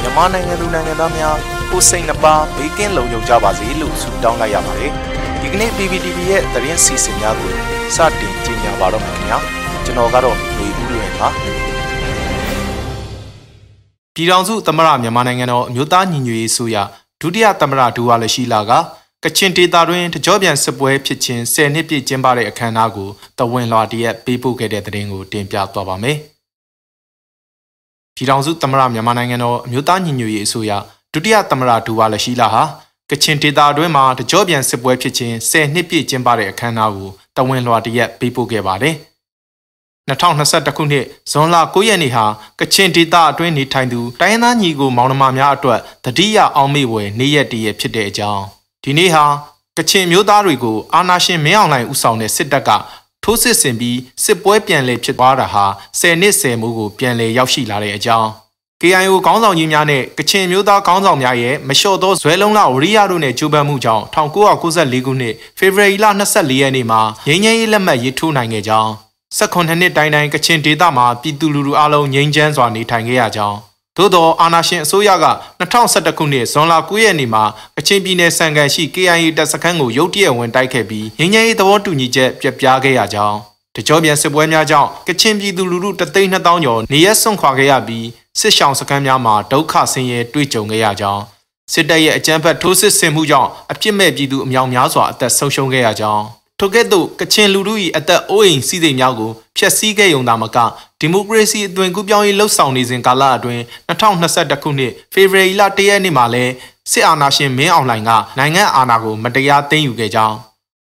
မြန်မာနိုင်ငံသူနိုင်ငံသားများကိုစိတ်နှပါဘေးကင်းလုံခြုံကြပါစေလို့ဆုတောင်းလိုက်ရပါတယ်ဒီကနေ့ PPTV ရဲ့သတင်းစီစဉ်များကိုစတင်ကြီးညာပါတော့မယ်ခင်ဗျာကျွန်တော်ကတော့ຫນွေဦးလွင်ပါပြည်ထောင်စုသမရမြန်မာနိုင်ငံတော်အမျိုးသားညီညွတ်ရေးဆိုရဒုတိယသမရဒူဝါလရှိလာက ကချင်ဒေတာတွင်တကြောပြန်စစ်ပွဲဖြစ်ခြင်း10နှစ်ပြည့်ကျင်းပတဲ့အခမ်းအနားကိုတဝင်းလွှာတရက်ပေးပို့ခဲ့တဲ့သတင်းကိုတင်ပြသွားပါမယ်။ပြည်ထောင်စုသမရမြန်မာနိုင်ငံတော်အမျိုးသားညီညွတ်ရေးအစိုးရဒုတိယသမရဒူဝါလရှိလာဟာကချင်ဒေတာတွင်မှာတကြောပြန်စစ်ပွဲဖြစ်ခြင်း10နှစ်ပြည့်ကျင်းပတဲ့အခမ်းအနားကိုတဝင်းလွှာတရက်ပေးပို့ခဲ့ပါတယ်။2021ခုနှစ်ဇွန်လ9ရက်နေ့ဟာကချင်ဒေသအတွင်းနေထိုင်သူတိုင်းသားညီကိုမောင်နှမများအတွက်တတိယအောင်မေ့ဝယ်နေ့ရက်တည်းရဖြစ်တဲ့အကြောင်း ဒီနေ့ဟာကချင်မျိုးသားတွေကိုအာနာရှင်မင်းအောင်လှိုင်ဦးဆောင်တဲ့စစ်တပ်ကထိုးစစ်ဆင်ပြီးစစ်ပွဲပြန်လည်ဖြစ်သွားတာဟာ10နှစ်10မိုးကိုပြန်လည်ရောက်ရှိလာတဲ့အကြောင်း KIO ခေါင်းဆောင်ကြီးများနဲ့ကချင်မျိုးသားခေါင်းဆောင်များရဲ့မလျှော့သောဇွဲလုံးလဝရိယတို့နဲ့ကြိုးပမ်းမှုကြောင့်1994ခုနှစ်ဖေဖော်ဝါရီလ24ရက်နေ့မှာငြိမ်းချမ်းရေးလက်မှတ်ရေးထိုးနိုင်ခဲ့ကြောင်း18နှစ်တိုင်းတိုင်းကချင်ဒေသမှာပြည်သူလူထုအလုံးငြိမ်းချမ်းစွာနေထိုင်ခဲ့ရကြောင်း သို့သောအာနာရှင်အစိုးရက2011ခုနှစ်ဇွန်လ9ရက်နေ့မှာကချင်ပြည်နယ်စံကန်ရှိ KIA တပ်စခန်းကိုရုတ်တရက်ဝင်တိုက်ခဲ့ပြီးငြိမ်းချမ်းရေးသဘောတူညီချက်ပြပြခဲ့ရကြောင်းတကြောပြန်စစ်ပွဲများကြောင့်ကချင်ပြည်သူလူထုတသိန်း2000ကျော်နေရက်ဆွန့်ခွာခဲ့ရပြီးစစ်ရှောင်စခန်းများမှာဒုက္ခဆင်းရဲတွေ့ကြုံခဲ့ရကြောင်းစစ်တပ်ရဲ့အကြမ်းဖက်ထိုးစစ်ဆင်မှုကြောင့်အပြစ်မဲ့ပြည်သူအများများစွာအသက်ဆုံးရှုံးခဲ့ရကြောင်း ထိုကဲ့သို့ကချင်လူထု၏အသက်အိုးအိမ်စီးစိမ်များကိုဖျက်ဆီးခဲ့ရုံသာမကဒီမိုကရေစီအသွင်ကူးပြောင်းရေးလှုပ်ဆောင်နေစဉ်ကာလအတွင်း2021ခုနှစ်ဖေဖော်ဝါရီလ1ရက်နေ့မှာလဲစစ်အာဏာရှင်မင်းအောင်လှိုင်ကနိုင်ငံအာဏာကိုမတရားသိမ်းယူခဲ့ကြောင်း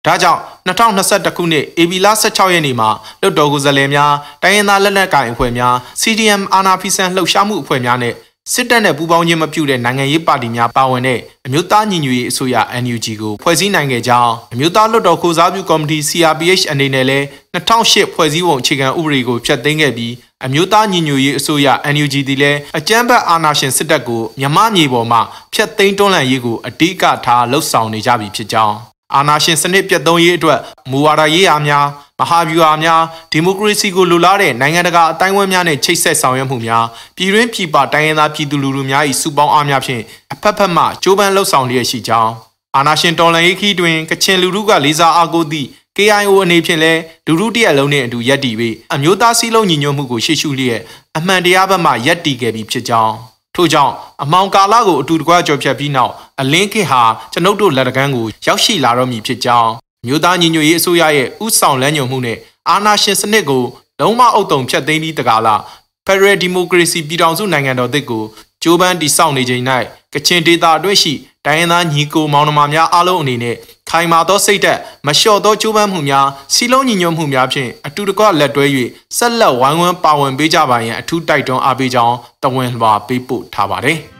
ဒါကြောင့်2021ခုနှစ်ဧပြီလ16ရက်နေ့မှာလွတ်တော်ကိုယ်စားလှယ်များတိုင်းရင်းသားလက်နက်ကိုင်အဖွဲ့များ CDM အာဏာဖီဆန်လှုပ်ရှားမှုအဖွဲ့များနဲ့ စစ်တပ်နဲ့ပူးပေါင်းခြင်းမပြုတဲ့နိုင်ငံရေးပါတီများပါဝင်တဲ့အမျိုးသားညီညွတ်ရေးအစိုးရ NUG ကိုဖွဲ့စည်းနိုင်ခဲ့ကြောင်းအမျိုးသားလွှတ်တော်ကိုစားပြုကော်မတီ CRPH အနေနဲ့လည်း2008ဖွဲ့စည်းပုံအခြေခံဥပဒေကိုဖျက်သိမ်းခဲ့ပြီးအမျိုးသားညီညွတ်ရေးအစိုးရ NUG သည်လည်းအကြမ်းဖက်အာဏာရှင်စစ်တပ်ကိုမြမမြေပေါ်မှဖျက်သိမ်းတွန်းလှန်ရေးကိုအဓိကထားလှုပ်ဆောင်နေကြပြီဖြစ်ကြောင်း အာဏာရှင်စနစ်ပြတ်သုံးရေးအတွက်မူဝါဒရေးရာများမဟာဗျူဟာများဒီမိုကရေစီကိုလိုလားတဲ့နိုင်ငံတကာအတိုင်းအဝန်းများနဲ့ချိတ်ဆက်ဆောင်ရွက်မှုများပြည်တွင်းပြည်ပတိုင်းရင်းသားပြည်သူလူထုများ၏စုပေါင်းအားများဖြင့်အဖက်ဖက်မှကြိုးပမ်းလှုပ်ဆောင်လျက်ရှိကြောင်းအာဏာရှင်တော်လှန်ရေးခီးတွင်ကချင်လူထုကလေးစားအားကိုးသည့် KIO အနေဖြင့်လည်းလူထုတရက်လုံးနှင့်အတူရပ်တည်ပြီးအမျိုးသားစည်းလုံးညီညွတ်မှုကိုရှေ့ရှုလျက်အမှန်တရားဘက်မှရပ်တည်ခဲ့ပြီးဖြစ်ကြောင်း ထို့ကြောင့်အမောင်ကာလကိုအတူတကွကြော်ဖြတ်ပြီးနောက်အလင်းခေဟာကျွန်ုပ်တို့လက်တကမ်းကိုရောက်ရှိလာတော့မည်ဖြစ်ကြောင်းမြို့သားညီညွတ်ရေးအစိုးရရဲ့ဥဆောင်လမ်းညွှန်မှုနဲ့အာဏာရှင်စနစ်ကိုလုံးဝအုပ်တုံဖျက်သိမ်းပြီးတကားလား Federal Democracy ပြည်ထောင်စုနိုင်ငံတော်သစ်ကိုကြိုးပမ်းတည်ဆောက်နေချိန်၌ကချင်ဒေသအတွင်းရှိတိုင်းရင်းသားညီကိုမောင်နှမများအားလုံးအနေနဲ့ ခိုင်မာသောစိတ်ဓာတ်မလျှော့သောကြိုးပမ်းမှုများစီလုံးညီညွတ်မှုများဖြင့်အတူတကွလက်တွဲ၍ဆက်လက်ဝိုင်းဝန်းပါဝင်ပေးကြပါရန်အထူးတိုက်တွန်းအားပေးကြောင်းတဝန်လွှာပေးပို့ထားပါတယ်။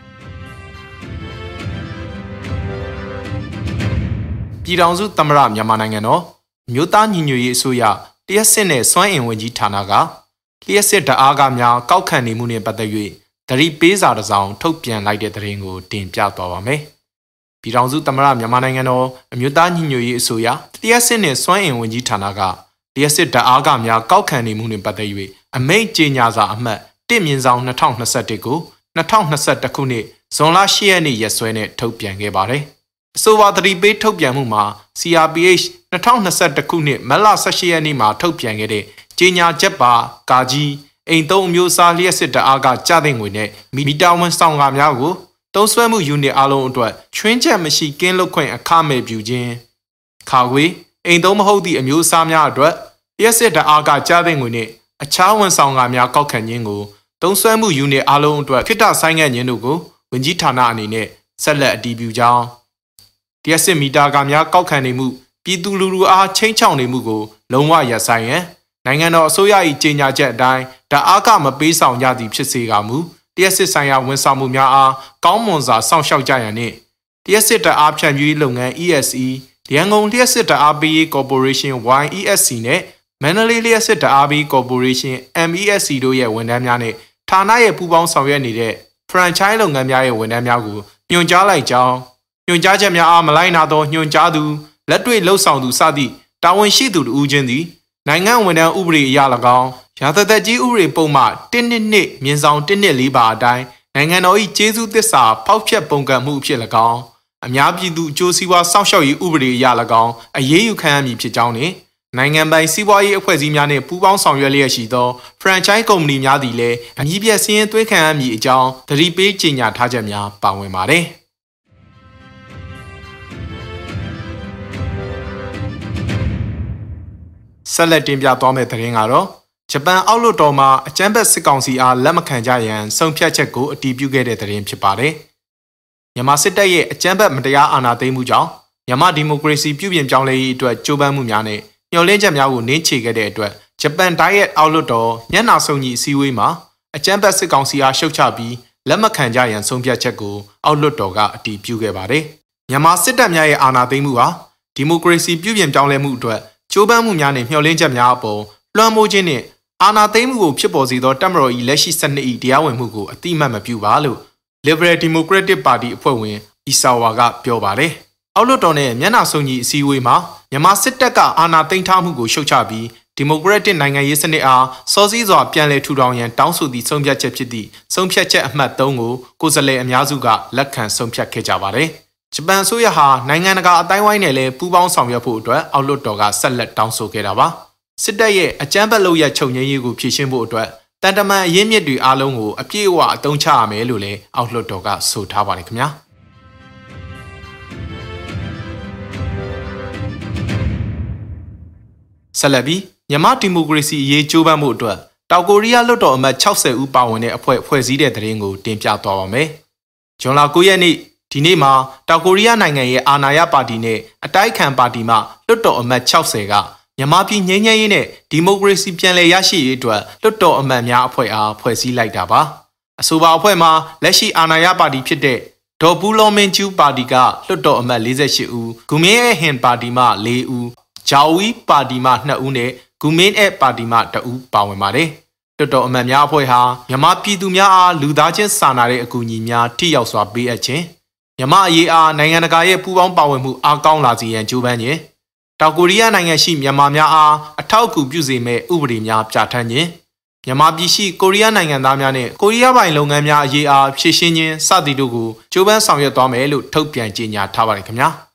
ပြည်ထောင်စုသမ္မတမြန်မာနိုင်ငံတော်မြို့သားညီညွတ်ရေးအစိုးရတရက်စစ်နဲ့စွမ်းအင်ဝန်ကြီးဌာနကလျှက်စစ်တအားကများကောက်ခံနေမှုနဲ့ပတ်သက်၍သတိပေးစာတစ်စောင်ထုတ်ပြန်လိုက်တဲ့သတင်းကိုတင်ပြသွားပါမယ်။ ပြည်ထောင်စုသမ္မတမြန်မာနိုင်ငံတော်အမျိုးသားညီညွတ်ရေးအစိုးရလျှက်စစ်နဲ့စွမ်းအင်ဝန်ကြီးဌာနကလျှက်စစ်တအားကများကောက်ခံနေမှုနဲ့ပတ်သက်၍အမိန့်ကြေညာစာအမှတ်1မြင်းဆောင်2021ကို2021ခုနှစ်ဇွန်လ10ရက်နေ့ရက်စွဲနဲ့ထုတ်ပြန်ခဲ့ပါတယ်။အဆိုပါသတိပေးထုတ်ပြန်မှုမှာ CRPH 2021ခုနှစ်မတ်လ18ရက်နေ့မှာထုတ်ပြန်ခဲ့တဲ့ကြေညာချက်ပါကာကြီးအိမ်သုံးအမျိုးအစားလျှက်စစ်တအားကကြတဲ့ငွေနဲ့မီတာဝန်ဆောင်ကားများကို တုံးဆွဲမှုယူနစ်အလုံးအတွက်ချွင်းချက်မရှိကင်းလွတ်ခွင့်အခမဲ့ပြုခြင်းခါခွေအိမ်သုံးမဟုတ်သည့်အမျိုးအစားများအတွက်လျှက်စစ်တအားကကြတဲ့ငွေနဲ့အခြားဝန်ဆောင်ကားများကောက်ခံခြင်းကိုတုံးဆွဲမှုယူနစ်အလုံးအတွက်ခိတဆိုင်ငံ့ခြင်းတို့ကိုဝန်ကြီးဌာနအနေနဲ့ဆက်လက်အတည်ပြုကြောင်းလျှက်စစ်မီတာကများကောက်ခံနေမှုပြည်သူလူထုအားချင်းချောင်နေမှုကိုလုံးဝရပ်ဆိုင်းရန်နိုင်ငံတော်အစိုးရ၏ကြေညာချက်အတိုင်းတအားကမပေးဆောင်ကြသည်ဖြစ်စေကမူ တရက်စစ်ဆိုင်ရာဝန်ဆောင်မှုများအားကောင်းမွန်စွာစောင့်ရှောက်ကြရန်နှင့်တရက်စစ်တအားဖြန့်ဖြူးရေးလုပ်ငန်း ESE ရန်ကုန်လျှက်စစ်တအားပေးရေး Corporation YESC နဲ့မန္တလေးလျှက်စစ်တအားပေး Corporation MESC တို့ရဲ့ဝန်ထမ်းများနဲ့ဌာနရဲ့ပူးပေါင်းဆောင်ရွက်နေတဲ့ franchise လုပ်ငန်းများရဲ့ဝန်ထမ်းများကိုညွှန်ကြားလိုက်ကြောင်းညွှန်ကြားချက်များအားမလိုက်နာသောညွှန်ကြားသူလက်တွေ့လှုပ်ဆောင်သူစသည့်တာဝန်ရှိသူတို့ဦးချင်းသည်နိုင်ငံဝန်ထမ်းဥပဒေအရ၎င်း ရာသသက်ကြီးဥပဒေပုံမှ122မြင်းဆောင်124ပါအတိုင်းနိုင်ငံတော်၏ကျေးဇူးသစ္စာဖောက်ဖျက်ပုံကံမှုအဖြစ်၎င်းအများပြည်သူအကျိုးစီးပွားစောင့်ရှောက်ရေးဥပဒေအရ၎င်းအရေးယူခံရမည်ဖြစ်ကြောင်းနှင့်နိုင်ငံပိုင်စီးပွားရေးအဖွဲ့အစည်းများနှင့်ပူးပေါင်းဆောင်ရွက်လျက်ရှိသော franchise ကုမ္ပဏီများသည်လည်းအမည်ပြစည်းရင်းသွင်းခံရမည်အကြောင်းသတိပေးကြေညာထားချက်များပါဝင်ပါတယ်။ဆက်လက်တင်ပြသွားမယ့်သတင်းကတော့ ဂျပန်အောက်လွှတ်တော်မှအကြမ်းဖက်စစ်ကောင်စီအားလက်မခံကြရန်ဆုံးဖြတ်ချက်ကိုအတည်ပြုခဲ့တဲ့သတင်းဖြစ်ပါတယ်။မြန်မာစစ်တပ်ရဲ့အကြမ်းဖက်မတရားအာဏာသိမ်းမှုကြောင့်မြန်မာဒီမိုကရေစီပြုပြင်ပြောင်းလဲရေးအတွက်ကြိုးပမ်းမှုများနဲ့မျှော်လင့်ချက်များကိုနင်းချေခဲ့တဲ့အတွက်ဂျပန်ဒိုင်ယက်အောက်လွှတ်တော်ညနာဆုံကြီးအစည်းအဝေးမှာအကြမ်းဖက်စစ်ကောင်စီအားရှုတ်ချပြီးလက်မခံကြရန်ဆုံးဖြတ်ချက်ကိုအောက်လွှတ်တော်ကအတည်ပြုခဲ့ပါတယ်။မြန်မာစစ်တပ်များရဲ့အာဏာသိမ်းမှုဟာဒီမိုကရေစီပြုပြင်ပြောင်းလဲမှုအတွက်ကြိုးပမ်းမှုများနဲ့မျှော်လင့်ချက်များအပေါ်လွှမ်းမိုးခြင်းနဲ့ အာဏာသိမ်းမှုကိုဖြစ်ပေါ်စေသောတပ်မတော်၏လက်ရှိစနစ်၏တရားဝင်မှုကိုအတိမတ်မပြုပါလို့ Liberal Democratic Party အဖွဲ့ဝင်အီဆာဝါကပြောပါတယ်။အောက်လွှတ်တော်နဲ့မျက်နှာစုံကြီးအစည်းအဝေးမှာမြန်မာစစ်တပ်ကအာဏာသိမ်းထားမှုကိုရှုတ်ချပြီးဒီမိုကရက်တစ်နိုင်ငံရေးစနစ်အားစောစည်းစွာပြန်လည်ထူထောင်ရန်တောင်းဆိုသည့်ဆုံးဖြတ်ချက်ဖြစ်သည့်ဆုံးဖြတ်ချက်အမှတ်3ကိုကိုယ်စားလှယ်အများစုကလက်ခံဆုံးဖြတ်ခဲ့ကြပါတယ်။ဂျပန်အစိုးရဟာနိုင်ငံတကာအတိုင်းဝိုင်းနဲ့လည်းပူးပေါင်းဆောင်ရွက်ဖို့အတွက်အောက်လွှတ်တော်ကဆက်လက်တောင်းဆိုခဲ့တာပါ။ စစ်တပ်ရဲ့အကြမ်းဖက်လုပ်ရချုပ်ငြိမ်းရေးကိုဖြေရှင်းဖို့အတွက်တန်တမန်အရင်းမြစ်တွေအားလုံးကိုအပြည့်အဝအသုံးချရမယ်လို့လည်းအောက်လွှတ်တော်ကဆိုထားပါတယ်ခင်ဗျာဆက်လက်ပြီးမြန်မာဒီမိုကရေစီအရေးကြိုးပမ်းမှုအတွက်တောင်ကိုရီးယားလွှတ်တော်အမတ်60ဦးပါဝင်တဲ့အဖွဲ့ဖွဲ့စည်းတဲ့သတင်းကိုတင်ပြသွားပါမယ်။ဇွန်လ9ရက်နေ့ဒီနေ့မှာတောင်ကိုရီးယားနိုင်ငံရဲ့အာဏာရပါတီနဲ့အတိုက်ခံပါတီမှလွှတ်တော်အမတ်60က မြန်မာပြည်ငြိမ်းချမ်းရေးနဲ့ဒီမိုကရေစီပြန်လည်ရရှိရေးအတွက်လွတ်တော်အမတ်များအဖွဲ့အားဖွဲ့စည်းလိုက်တာပါအဆိုပါအဖွဲ့မှာလက်ရှိအာဏာရပါတီဖြစ်တဲ့ဒေါ်ဘူးလောမင်းကျူးပါတီကလွတ်တော်အမတ်48ဦးဂူမင်းရဲ့ဟင်ပါတီမှ4ဦးဂျာဝီပါတီမှ2ဦးနဲ့ဂူမင်းရဲ့ပါတီမှ2ဦးပါဝင်ပါတယ်လွတ်တော်အမတ်များအဖွဲ့ဟာမြန်မာပြည်သူများအားလူသားချင်းစာနာတဲ့အကူအညီများထိရောက်စွာပေးအပ်ခြင်းမြမအရေးအားနိုင်ငံတကာရဲ့ပူးပေါင်းပါဝင်မှုအားကောင်းလာစေရန်ကြိုးပမ်းခြင်း တောင်ကိုရီးယားနိုင်ငံရှိမြန်မာများအားအထောက်အကူပြုစေမဲ့ဥပဒေများပြဋ္ဌာန်းခြင်းမြန်မာပြည်ရှိကိုရီးယားနိုင်ငံသားများနဲ့ကိုရီးယားပိုင်လုပ်ငန်းများအရေးအားဖြည့်ရှင်းခြင်းစသည်တို့ကိုကြိုးပမ်းဆောင်ရွက်သွားမယ်လို့ထုတ်ပြန်ကြေညာထားပါတယ်ခင်ဗျာ။